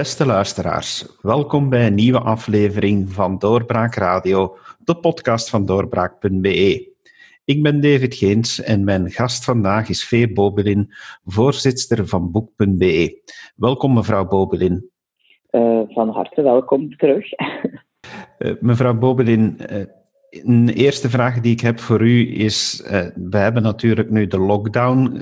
Beste luisteraars, welkom bij een nieuwe aflevering van Doorbraak Radio, de podcast van doorbraak.be. Ik ben David Geens en mijn gast vandaag is Veer Bobelin, voorzitter van Boek.be. Welkom mevrouw Bobelin. Uh, van harte welkom terug. Uh, mevrouw Bobelin, uh, een eerste vraag die ik heb voor u is: we hebben natuurlijk nu de lockdown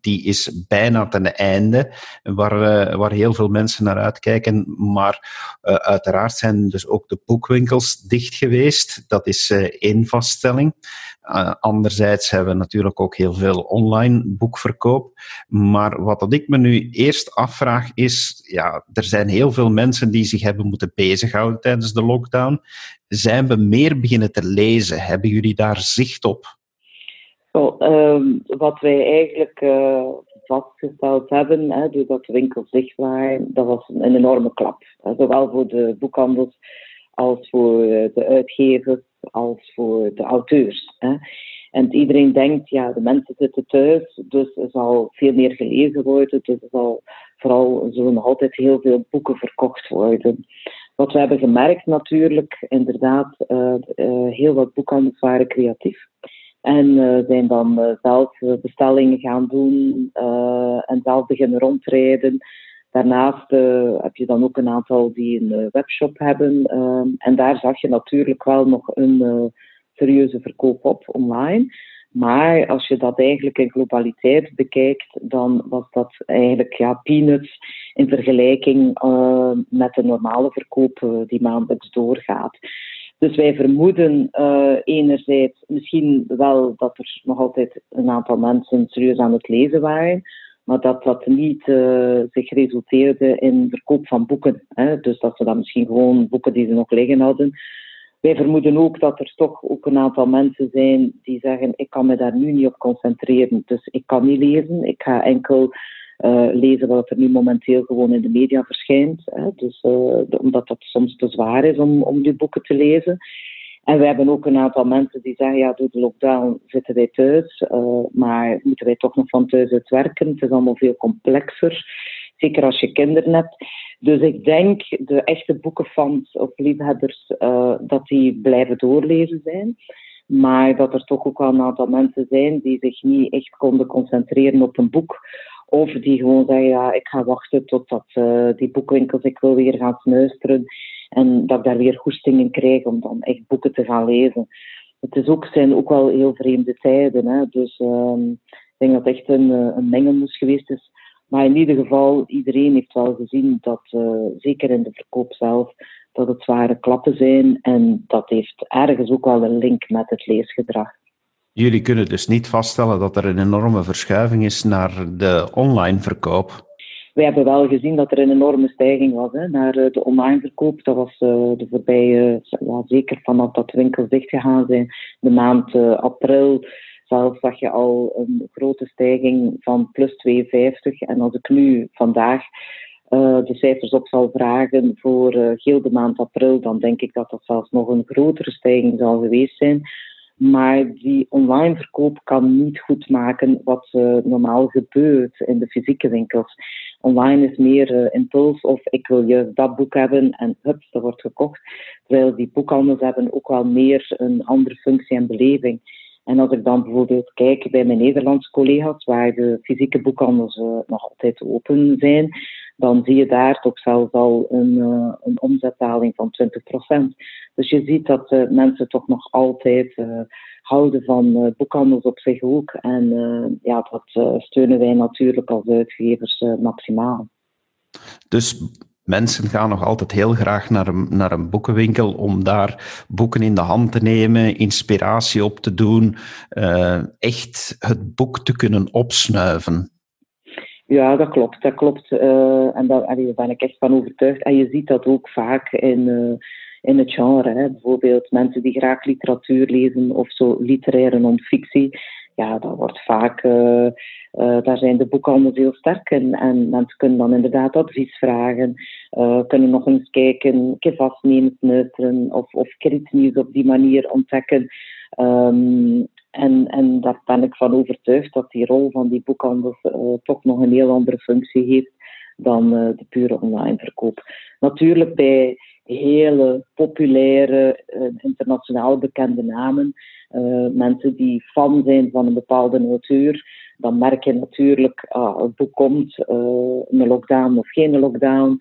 die is bijna ten einde, waar, uh, waar heel veel mensen naar uitkijken. Maar uh, uiteraard zijn dus ook de boekwinkels dicht geweest. Dat is uh, één vaststelling. anderzijds hebben we natuurlijk ook heel veel online boekverkoop. Maar wat dat ik me nu eerst afvraag is, ja, er zijn heel veel mensen die zich hebben moeten bezighouden tijdens de lockdown. Zijn we meer beginnen te lezen? Hebben jullie daar zicht op? Well, um, wat wij eigenlijk uh, vastgesteld hebben, hè, doordat de winkels dicht waren, dat was een, enorme klap. Zowel voor de boekhandels als voor de uitgevers, als voor de auteurs. Hè. En iedereen denkt, ja, de mensen zitten thuis, dus er zal veel meer gelezen worden, dus er zal vooral zullen altijd heel veel boeken verkocht worden. Wat we hebben gemerkt natuurlijk, inderdaad, uh, heel wat boekhandels waren creatief. En uh, zijn dan uh, zelf bestellingen gaan doen en zelf beginnen rondrijden. Daarnaast heb je dan ook een aantal die een webshop hebben. en daar zag je natuurlijk wel nog een serieuze verkoop op online. Maar als je dat eigenlijk in globaliteit bekijkt, dan was dat eigenlijk ja, peanuts in vergelijking met de normale verkoop die maandelijks doorgaat. Dus wij vermoeden uh, enerzijds misschien wel dat er nog altijd een aantal mensen serieus aan het lezen waren, maar dat dat niet uh, zich resulteerde in verkoop van boeken. Hè? Dus dat ze dan misschien gewoon boeken die ze nog liggen hadden. Wij vermoeden ook dat er toch ook een aantal mensen zijn die zeggen: Ik kan me daar nu niet op concentreren, dus ik kan niet lezen. Ik ga enkel lezen wat er nu momenteel gewoon in de media verschijnt. Hè. Dus, uh, omdat dat soms te zwaar is om, om die boeken te lezen. En we hebben ook een aantal mensen die zeggen, ja, door de lockdown zitten wij thuis, uh, maar moeten wij toch nog van thuis uit werken. Het is allemaal veel complexer, zeker als je kinderen hebt. Dus ik denk, de echte boekenfans of liefhebbers, dat die blijven doorlezen zijn. Maar dat er toch ook wel een aantal mensen zijn die zich niet echt konden concentreren op een boek of die gewoon zeggen, ja, ik ga wachten totdat uh, die boekwinkels, ik wil weer gaan snuisteren. En dat ik daar weer goesting in krijg om dan echt boeken te gaan lezen. Het is ook, zijn ook wel heel vreemde tijden. Hè? Dus uh, ik denk dat het echt een, eh, een mengelmoes geweest is. Maar in ieder geval, iedereen heeft wel gezien dat, uh, zeker in de verkoop zelf, dat het zware klappen zijn. En dat heeft ergens ook wel een link met het leesgedrag. Jullie kunnen dus niet vaststellen dat er een enorme verschuiving is naar de online verkoop. We hebben wel gezien dat er een enorme stijging was hè, naar eh, de online verkoop. Dat was uh, de voorbije, ja, zeker vanaf dat winkels dichtgegaan zijn, de maand uh, april. Zelf zag je al een grote stijging van plus 52. En als ik nu vandaag de cijfers op zal vragen voor heel de maand april, dan denk ik dat dat zelfs nog een grotere stijging zal geweest zijn. Maar die online verkoop kan niet goed maken wat uh, normaal gebeurt in de fysieke winkels. Online is meer uh, impuls of ik wil juist dat boek hebben en hups, dat wordt gekocht. Terwijl die boekhandels hebben ook wel meer een andere functie en beleving. En als ik dan bijvoorbeeld kijk bij mijn Nederlandse collega's, waar de fysieke boekhandels uh, nog altijd open zijn, dan zie je daar toch zelfs al een, uh, een omzetdaling van 20%. Dus je ziet dat uh, mensen toch nog altijd houden van boekhandels op zich ook. En ja, dat steunen wij natuurlijk als uitgevers maximaal. Dus mensen gaan nog altijd heel graag naar een, naar een boekenwinkel om daar boeken in de hand te nemen, inspiratie op te doen, echt het boek te kunnen opsnuiven. Ja, dat klopt. Dat klopt. Uh, en daar, ben ik echt van overtuigd. En je ziet dat ook vaak in, uh, in het genre. Hè. Bijvoorbeeld mensen die graag literatuur lezen of zo literaire non-fictie. Ja, dat wordt vaak, uh, daar zijn de boekhandels heel sterk in. En mensen kunnen dan inderdaad advies vragen. kunnen nog eens kijken, vastnemen, snuisteren. Of, of nieuws op die manier ontdekken. Um, en, en daar ben ik van overtuigd dat die rol van die boekhandels toch nog een heel andere functie heeft dan de pure online verkoop. Natuurlijk bij hele populaire, internationaal bekende namen, mensen die fan zijn van een bepaalde auteur, dan merk je natuurlijk, ah, het boek komt, een lockdown of geen lockdown,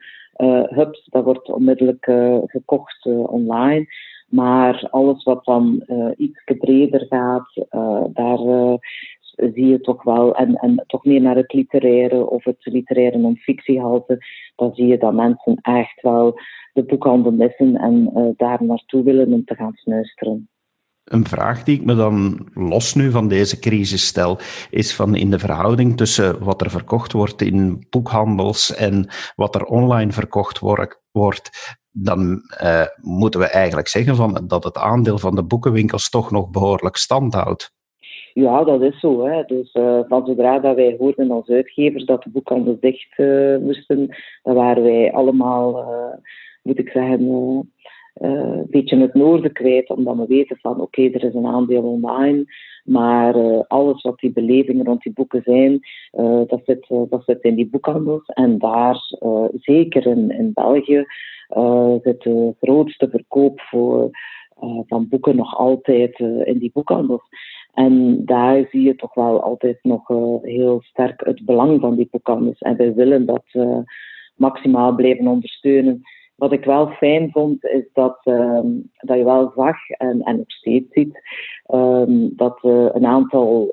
hups, dat wordt onmiddellijk gekocht online. Maar alles wat dan uh, iets breder gaat, uh, daar uh, zie je toch wel, en, en toch meer naar het literaire of het literaire non-fictiehalte, dan zie je dat mensen echt wel de boekhandel missen en daar naartoe willen om te gaan snuisteren. Een vraag die ik me dan los nu van deze crisis stel, is van in de verhouding tussen wat er verkocht wordt in boekhandels en wat er online verkocht wordt, dan uh, moeten we eigenlijk zeggen van, dat het aandeel van de boekenwinkels toch nog behoorlijk stand houdt. Ja, dat is zo. Hè. Dus uh, van zodra dat wij hoorden als uitgevers dat de boekhandels dicht uh, moesten, dan waren wij allemaal, moet ik zeggen, een beetje het noorden kwijt, omdat we weten van oké, er is een aandeel online, maar alles wat die belevingen rond die boeken zijn, dat, zit, dat zit in die boekhandels. En daar, zeker in, in België, zit de grootste verkoop voor, van boeken nog altijd in die boekhandels. En daar zie je toch wel altijd nog heel sterk het belang van die boekhandels. En wij willen dat maximaal blijven ondersteunen. Wat ik wel fijn vond, is dat, uh, dat je wel zag en, en nog steeds ziet um, dat uh, een aantal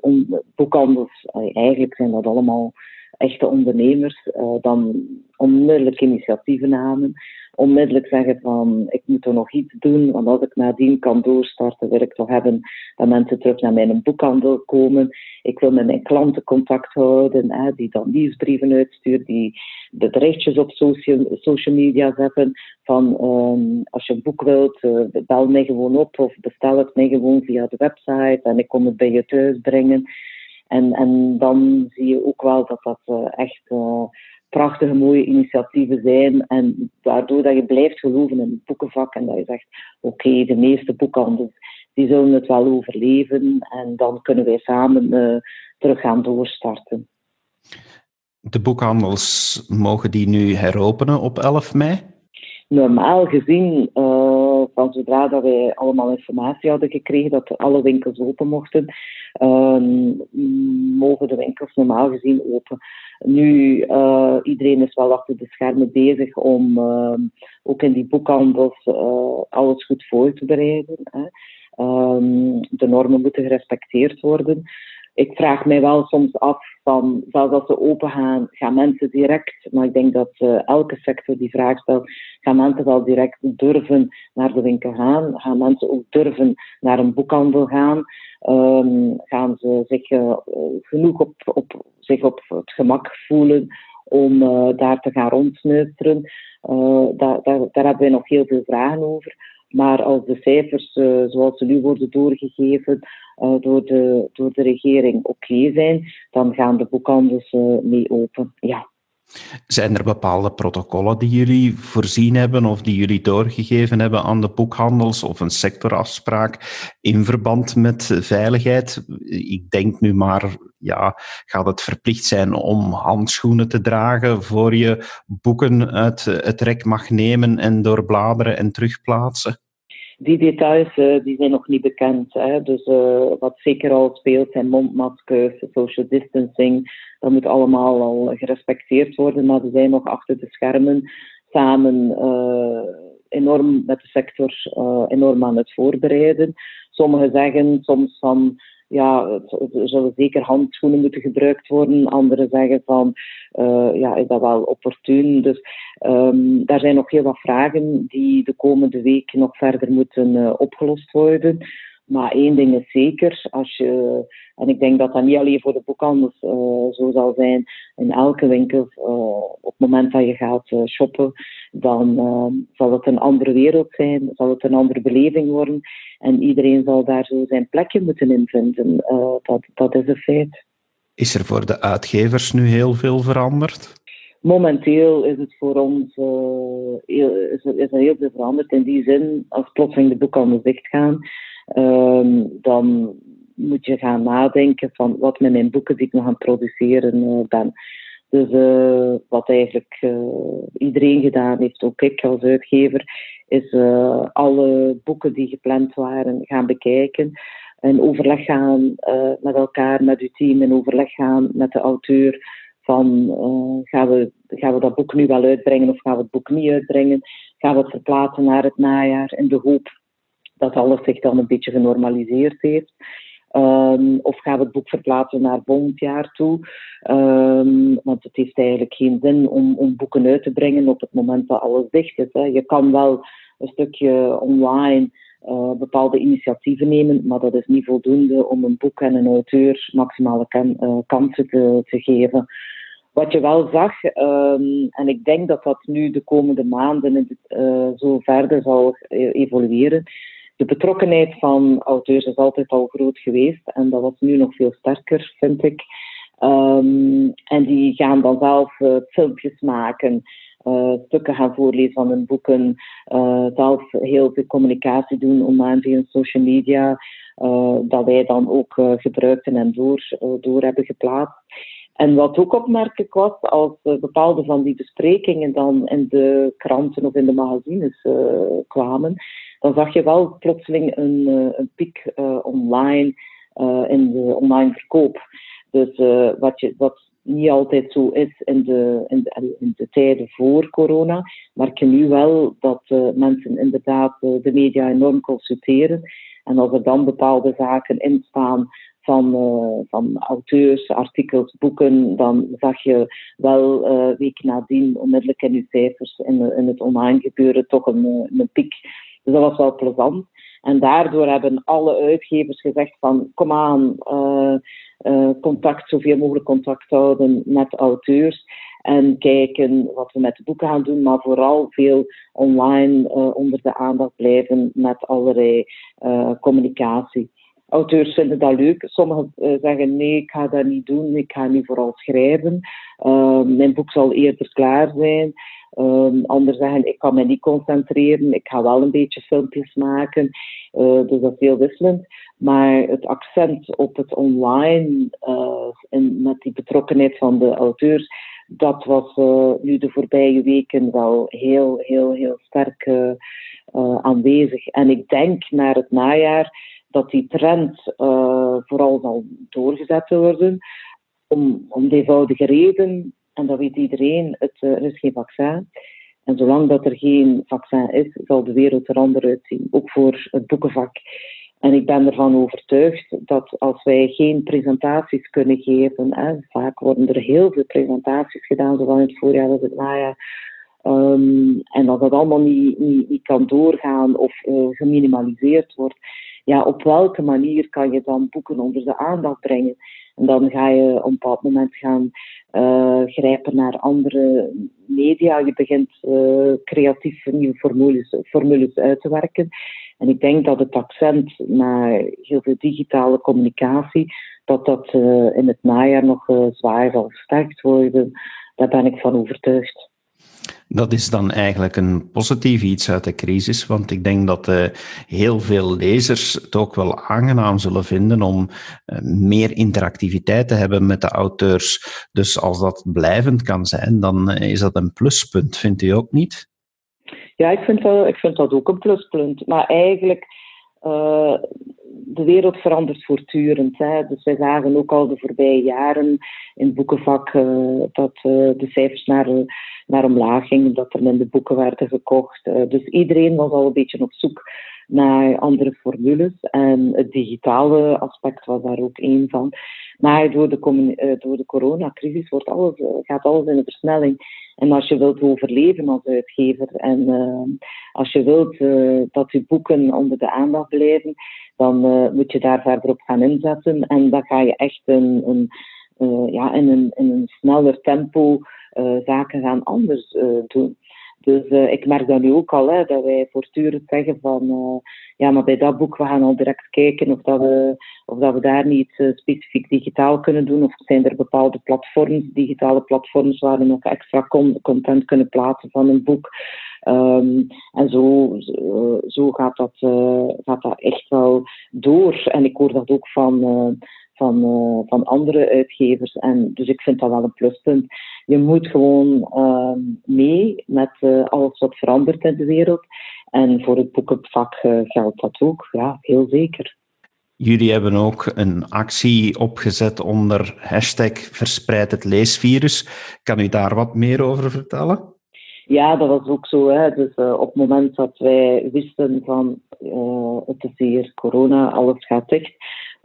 boekhandels, eigenlijk zijn dat allemaal echte ondernemers, uh, dan onmiddellijk initiatieven namen onmiddellijk zeggen van ik moet er nog iets doen, want als ik nadien kan doorstarten, wil ik toch hebben dat mensen terug naar mijn boekhandel komen. Ik wil met mijn klanten contact houden, hè, die dan nieuwsbrieven uitsturen, die berichtjes op social, social media zetten van um, als je een boek wilt, uh, bel mij gewoon op of bestel het mij gewoon via de website en ik kom het bij je thuis brengen. En, en dan zie je ook wel dat dat uh, echt uh, prachtige, mooie initiatieven zijn. En waardoor dat je blijft geloven in het boekenvak en dat je zegt, oké, de meeste boekhandels die zullen het wel overleven en dan kunnen wij samen uh, terug gaan doorstarten. De boekhandels, mogen die nu heropenen op 11 mei? Normaal gezien, uh, van zodra dat wij allemaal informatie hadden gekregen dat alle winkels open mochten, uh, mogen de winkels normaal gezien open. Nu, uh, iedereen is wel achter de schermen bezig om uh, ook in die boekhandels uh, alles goed voor te bereiden. Hè. Um, de normen moeten gerespecteerd worden. Ik vraag mij wel soms af van, zelfs als ze open gaan, gaan mensen direct, maar ik denk dat elke sector die vraag stelt, gaan mensen wel direct durven naar de winkel gaan? Gaan mensen ook durven naar een boekhandel gaan? Um, gaan ze zich uh, genoeg op, zich op het gemak voelen om uh, daar te gaan rondsnuisteren. Uh, daar, daar, daar hebben wij nog heel veel vragen over. Maar als de cijfers zoals ze nu worden doorgegeven door, de, door de regering oké zijn, dan gaan de boekhandels mee open. Ja. Zijn er bepaalde protocollen die jullie voorzien hebben of die jullie doorgegeven hebben aan de boekhandels of een sectorafspraak in verband met veiligheid? Ik denk nu maar, ja, gaat het verplicht zijn om handschoenen te dragen voor je boeken uit het rek mag nemen en doorbladeren en terugplaatsen? Die details uh, die zijn nog niet bekend. Hè. Dus uh, wat zeker al speelt zijn mondmaskers, social distancing. Dat moet allemaal al gerespecteerd worden, maar we zijn nog achter de schermen samen uh, enorm met de sector enorm aan het voorbereiden. Sommigen zeggen soms van ja, er zullen zeker handschoenen moeten gebruikt worden. Anderen zeggen van, uh, ja, is dat wel opportun? Dus um, daar zijn nog heel wat vragen die de komende week nog verder moeten uh, opgelost worden. Maar één ding is zeker, als je, en ik denk dat dat niet alleen voor de boekhandels uh, zo zal zijn, in elke winkel, uh, op het moment dat je gaat uh, shoppen, dan zal het een andere wereld zijn, zal het een andere beleving worden. En iedereen zal daar zo zijn plekje moeten invinden. dat, dat is een feit. Is er voor de uitgevers nu heel veel veranderd? Momenteel is het voor ons heel, is er, is er heel veel veranderd. In die zin, als plotseling de boekhandels dichtgaan, dan moet je gaan nadenken van wat met mijn boeken die ik nog aan het produceren uh, ben. Dus wat eigenlijk iedereen gedaan heeft, ook ik als uitgever, is alle boeken die gepland waren gaan bekijken. In overleg gaan met elkaar, met uw team, in overleg gaan met de auteur van gaan, we, gaan we dat boek nu wel uitbrengen of gaan we het boek niet uitbrengen? Gaan we het verplaatsen naar het najaar in de hoop dat alles zich dan een beetje genormaliseerd heeft. Um, of gaan we het boek verplaatsen naar volgend jaar toe? Um, want het heeft eigenlijk geen zin om, om boeken uit te brengen op het moment dat alles dicht is. Hè. Je kan wel een stukje online uh, bepaalde initiatieven nemen, maar dat is niet voldoende om een boek en een auteur maximale uh, kansen te, te, geven. Wat je wel zag, um, en ik denk dat dat nu de komende maanden uh, zo verder zal evolueren, de betrokkenheid van auteurs is altijd al groot geweest en dat was nu nog veel sterker, vind ik. Um, en die gaan dan zelf uh, filmpjes maken, uh, stukken gaan voorlezen van hun boeken, uh, zelf heel veel communicatie doen online via social media, dat wij dan ook gebruikten en door, door hebben geplaatst. En wat ook opmerkelijk was, als bepaalde van die besprekingen dan in de kranten of in de magazines kwamen, dan zag je wel plotseling een, uh, een piek uh, online uh, in de online verkoop. Dus wat, je, wat niet altijd zo is in de, in de, in de tijden voor corona, merk je nu wel dat mensen inderdaad de media enorm consulteren. En als er dan bepaalde zaken in staan van, van auteurs, artikels, boeken, dan zag je wel uh, weken nadien onmiddellijk in je cijfers in, in het online gebeuren toch een, een piek dus dat was wel plezant. En daardoor hebben alle uitgevers gezegd van kom aan, uh, uh, contact, zoveel mogelijk contact houden met auteurs. En kijken wat we met de boeken gaan doen, maar vooral veel online uh, onder de aandacht blijven met allerlei communicatie. Auteurs vinden dat leuk. Sommigen zeggen nee, ik ga dat niet doen, ik ga nu vooral schrijven. mijn boek zal eerder klaar zijn. Um, anderen zeggen, ik kan me niet concentreren, ik ga wel een beetje filmpjes maken. Uh, dus dat is heel wisselend. Maar het accent op het online uh, en met die betrokkenheid van de auteurs, dat was nu de voorbije weken wel heel, heel, heel sterk aanwezig. En ik denk naar het najaar dat die trend vooral zal doorgezet worden. Om, om eenvoudige reden en dat weet iedereen, het, eh, er is geen vaccin. En zolang dat er geen vaccin is, zal de wereld er anders uitzien. Ook voor het boekenvak. En ik ben ervan overtuigd dat als wij geen presentaties kunnen geven, vaak worden er heel veel presentaties gedaan, zowel in het voorjaar als het najaar, um, en dat dat allemaal niet, niet, niet kan doorgaan of uh, geminimaliseerd wordt, ja, op welke manier kan je dan boeken onder de aandacht brengen? En dan ga je op een bepaald moment gaan uh, grijpen naar andere media. Je begint uh, creatief nieuwe formules, formules uit te werken. En ik denk dat het accent naar heel veel digitale communicatie, dat dat uh, in het najaar nog zwaar zal versterkt worden. Daar ben ik van overtuigd. Dat is dan eigenlijk een positief iets uit de crisis, want ik denk dat uh, heel veel lezers het ook wel aangenaam zullen vinden om uh, meer interactiviteit te hebben met de auteurs. Dus als dat blijvend kan zijn, dan uh, is dat een pluspunt, vindt u ook niet? Ja, ik vind, dat, ik vind dat ook een pluspunt. Maar eigenlijk, de wereld verandert voortdurend. Hè. Dus wij zagen ook al de voorbije jaren in het boekenvak dat de cijfers naar naar omlaag ging, dat er minder boeken werden gekocht. Uh, dus iedereen was al een beetje op zoek naar andere formules. En het digitale aspect was daar ook één van. Maar door de, uh, door de coronacrisis wordt alles, uh, gaat alles in een versnelling. En als je wilt overleven als uitgever en als je wilt dat je boeken onder de aandacht blijven, dan moet je daar verder op gaan inzetten. En dan ga je echt ja, in, een, in een sneller tempo zaken gaan anders doen. Dus uh, ik merk dat nu ook al, hè, dat wij voortdurend zeggen van, ja, maar bij dat boek, we gaan al direct kijken of dat we, of dat we daar niet specifiek digitaal kunnen doen, of zijn er bepaalde platforms, digitale platforms, waar we nog extra content kunnen plaatsen van een boek. Um, en zo, zo gaat, dat, gaat dat echt wel door. En ik hoor dat ook van, van, van andere uitgevers. En dus ik vind dat wel een pluspunt. Je moet gewoon ehm, mee met alles wat verandert in de wereld. En voor het boekenvak geldt dat ook, ja, heel zeker. Jullie hebben ook een actie opgezet onder hashtag verspreid het leesvirus. Kan u daar wat meer over vertellen? Ja, dat was ook zo. Hè. Dus uh, op het moment dat wij wisten van uh, het is hier corona, alles gaat dicht,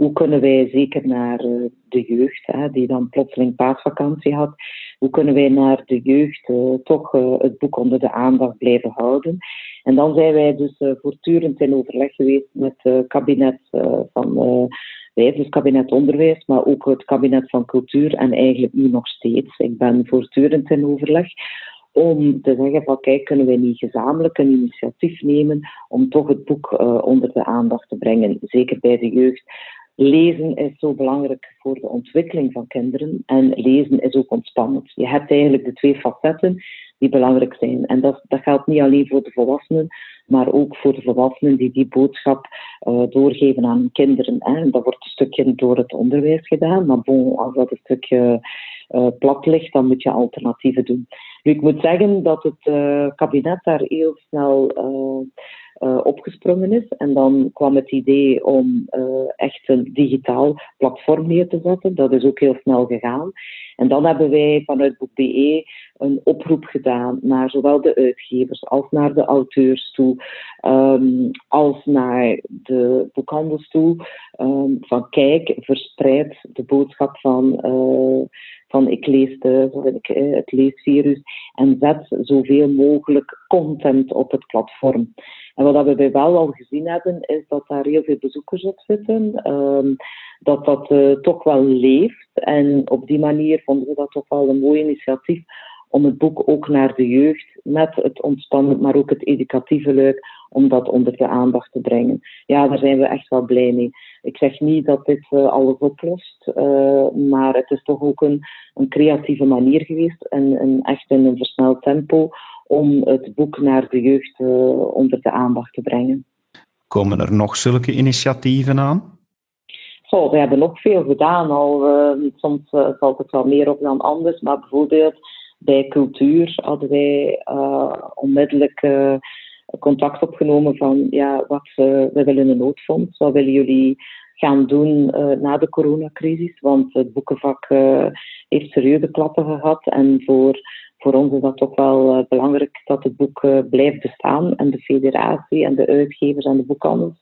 hoe kunnen wij zeker naar uh, de jeugd, hè, die dan plotseling paasvakantie had, hoe kunnen wij naar de jeugd toch het boek onder de aandacht blijven houden? En dan zijn wij dus voortdurend in overleg geweest met het kabinet van wij, dus kabinet onderwijs, maar ook het kabinet van cultuur en eigenlijk nu nog steeds. Ik ben voortdurend in overleg om te zeggen van kijk, kunnen wij niet gezamenlijk een initiatief nemen om toch het boek onder de aandacht te brengen, zeker bij de jeugd. Lezen is zo belangrijk voor de ontwikkeling van kinderen en lezen is ook ontspannend. Je hebt eigenlijk de twee facetten die belangrijk zijn. En dat, dat geldt niet alleen voor de volwassenen, maar ook voor de volwassenen die die boodschap uh, doorgeven aan kinderen. Hè. Dat wordt een stukje door het onderwijs gedaan, maar bon, als dat een stukje uh, plat ligt, dan moet je alternatieven doen. Nu, ik moet zeggen dat het uh, kabinet daar heel snel uh, opgesprongen is. En dan kwam het idee om echt een digitaal platform neer te zetten. Dat is ook heel snel gegaan. En dan hebben wij vanuit Boek.be een oproep gedaan naar zowel de uitgevers als naar de auteurs toe, um, als naar de boekhandels toe. Um, van kijk, verspreid de boodschap van van ik lees de, ik, eh, het leesvirus en zet zoveel mogelijk content op het platform. En wat we wel al gezien hebben, is dat daar heel veel bezoekers op zitten, um, dat dat uh, toch wel leeft. En op die manier vonden we dat toch wel een mooi initiatief om het boek ook naar de jeugd, met het ontspannen, maar ook het educatieve leuk, om dat onder de aandacht te brengen. Ja, daar zijn we echt wel blij mee. Ik zeg niet dat dit uh, alles oplost, uh, maar het is toch ook een, een creatieve manier geweest en, echt in een versneld tempo om het boek naar de jeugd uh, onder de aandacht te brengen. Komen er nog zulke initiatieven aan? Oh, we hebben nog veel gedaan al. soms valt het wel meer op dan anders, maar bijvoorbeeld bij cultuur hadden wij onmiddellijk contact opgenomen van ja, wat, uh, we willen een noodfonds, wat willen jullie gaan doen na de coronacrisis? Want het boekenvak heeft serieuze klappen gehad en voor, voor ons is dat toch wel belangrijk dat het boek blijft bestaan en de federatie en de uitgevers en de boekhandels.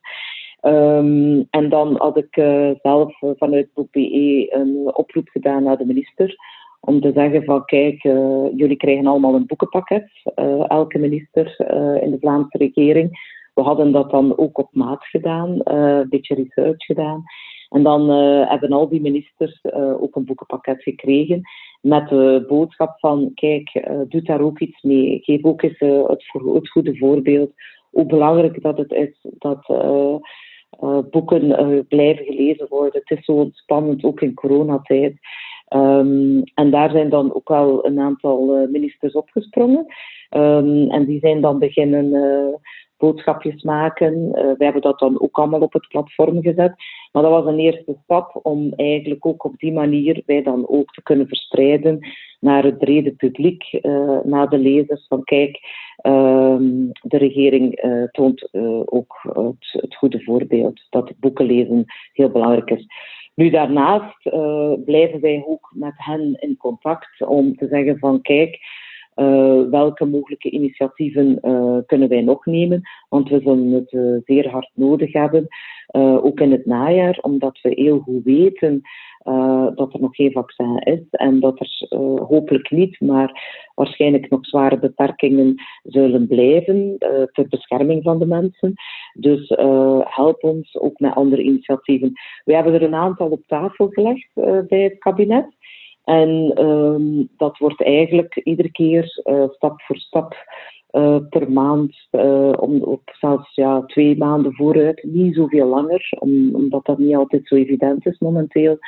Um, en dan had ik zelf vanuit Boek.be een oproep gedaan naar de minister om te zeggen van kijk, uh, jullie krijgen allemaal een boekenpakket, uh, elke minister uh, in de Vlaamse regering. We hadden dat dan ook op maat gedaan, een beetje research gedaan. En dan hebben al die ministers ook een boekenpakket gekregen met de boodschap van kijk, doe daar ook iets mee. Geef ook eens het, goede voorbeeld. Hoe belangrijk dat het is dat boeken blijven gelezen worden. Het is zo spannend, ook in coronatijd. Um, en daar zijn dan ook wel een aantal uh, ministers opgesprongen. Um, en die zijn dan beginnen uh, boodschapjes maken. Uh, we hebben dat dan ook allemaal op het platform gezet. Maar dat was een eerste stap om eigenlijk ook op die manier wij dan ook te kunnen verspreiden naar het brede publiek, naar de lezers. Van kijk, um, de regering toont ook het, het goede voorbeeld dat boeken lezen heel belangrijk is. Nu, daarnaast uh, blijven wij ook met hen in contact om te zeggen van kijk, welke mogelijke initiatieven uh, kunnen wij nog nemen? Want we zullen het zeer hard nodig hebben, ook in het najaar, omdat we heel goed weten dat er nog geen vaccin is en dat er hopelijk niet, maar waarschijnlijk nog zware beperkingen zullen blijven uh, ter bescherming van de mensen. Dus help ons ook met andere initiatieven. We hebben er een aantal op tafel gelegd bij het kabinet. En um, dat wordt eigenlijk iedere keer stap voor stap uh, per maand, uh, om, zelfs ja, twee maanden vooruit, niet zoveel langer, om, omdat dat niet altijd zo evident is momenteel.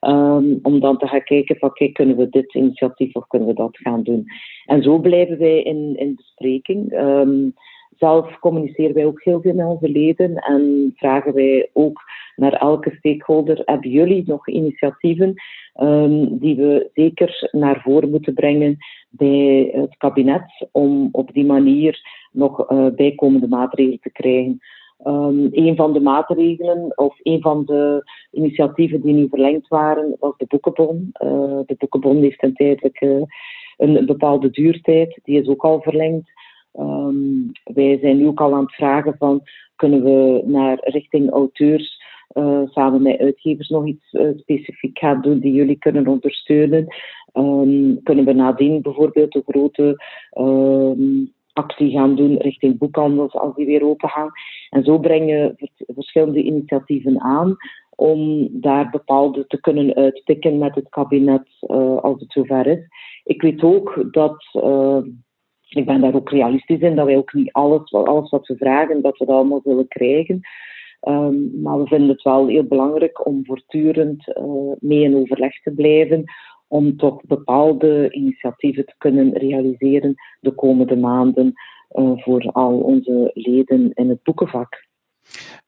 Um, om dan te gaan kijken van kijk, kunnen we dit initiatief of kunnen we dat gaan doen. En zo blijven wij in, in bespreking. Um, Zelf communiceren wij ook heel veel met onze leden en vragen wij ook naar elke stakeholder: hebben jullie nog initiatieven um, die we zeker naar voren moeten brengen bij het kabinet om op die manier nog uh, bijkomende maatregelen te krijgen? Um, een van de maatregelen of een van de initiatieven die nu verlengd waren was de boekenbon. Uh, de boekenbon heeft een tijdelijk uh, een bepaalde duurtijd, die is ook al verlengd. Um, wij zijn nu ook al aan het vragen van kunnen we naar richting auteurs uh, samen met uitgevers nog iets uh, specifiek gaan doen die jullie kunnen ondersteunen. Um, kunnen we nadien bijvoorbeeld een grote um, actie gaan doen richting boekhandels als die weer open gaan. En zo brengen verschillende initiatieven aan om daar bepaalde te kunnen uitpikken met het kabinet uh, als het zover is. Ik weet ook dat, ik ben daar ook realistisch in, dat wij ook niet alles, alles wat we vragen, dat we dat allemaal willen krijgen. Um, maar we vinden het wel heel belangrijk om voortdurend uh, mee in overleg te blijven, om toch bepaalde initiatieven te kunnen realiseren de komende maanden uh, voor al onze leden in het boekenvak.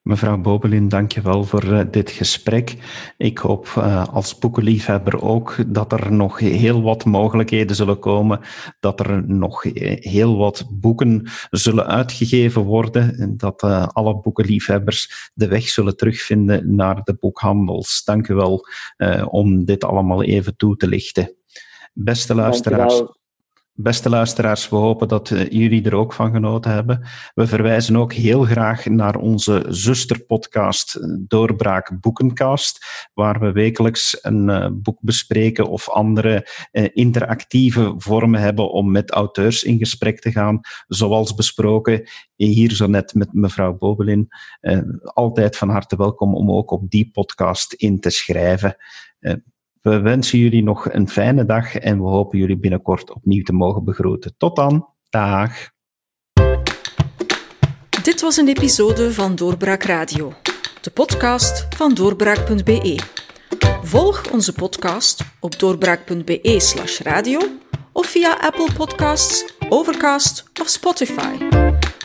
Mevrouw Bobelin, dank je wel voor uh, dit gesprek. Ik hoop uh, als boekenliefhebber ook dat er nog heel wat mogelijkheden zullen komen, dat er nog heel wat boeken zullen uitgegeven worden en dat uh, alle boekenliefhebbers de weg zullen terugvinden naar de boekhandels. Dank u wel om dit allemaal even toe te lichten. Beste luisteraars. Beste luisteraars, we hopen dat uh, jullie er ook van genoten hebben. We verwijzen ook heel graag naar onze zusterpodcast eh, Doorbraak Boekencast, waar we wekelijks een uh, boek bespreken of andere interactieve vormen hebben om met auteurs in gesprek te gaan, zoals besproken hier zo net met mevrouw Bobelin. altijd van harte welkom om ook op die podcast in te schrijven. We wensen jullie nog een fijne dag en we hopen jullie binnenkort opnieuw te mogen begroeten. Tot dan. Dag. Dit was een episode van Doorbraak Radio, de podcast van doorbraak.be. Volg onze podcast op doorbraak.be/slash radio of via Apple Podcasts, Overcast of Spotify.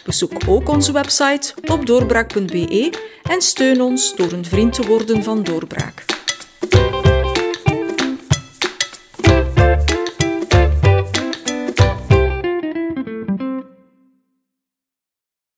Bezoek ook onze website op doorbraak.be en steun ons door een vriend te worden van Doorbraak.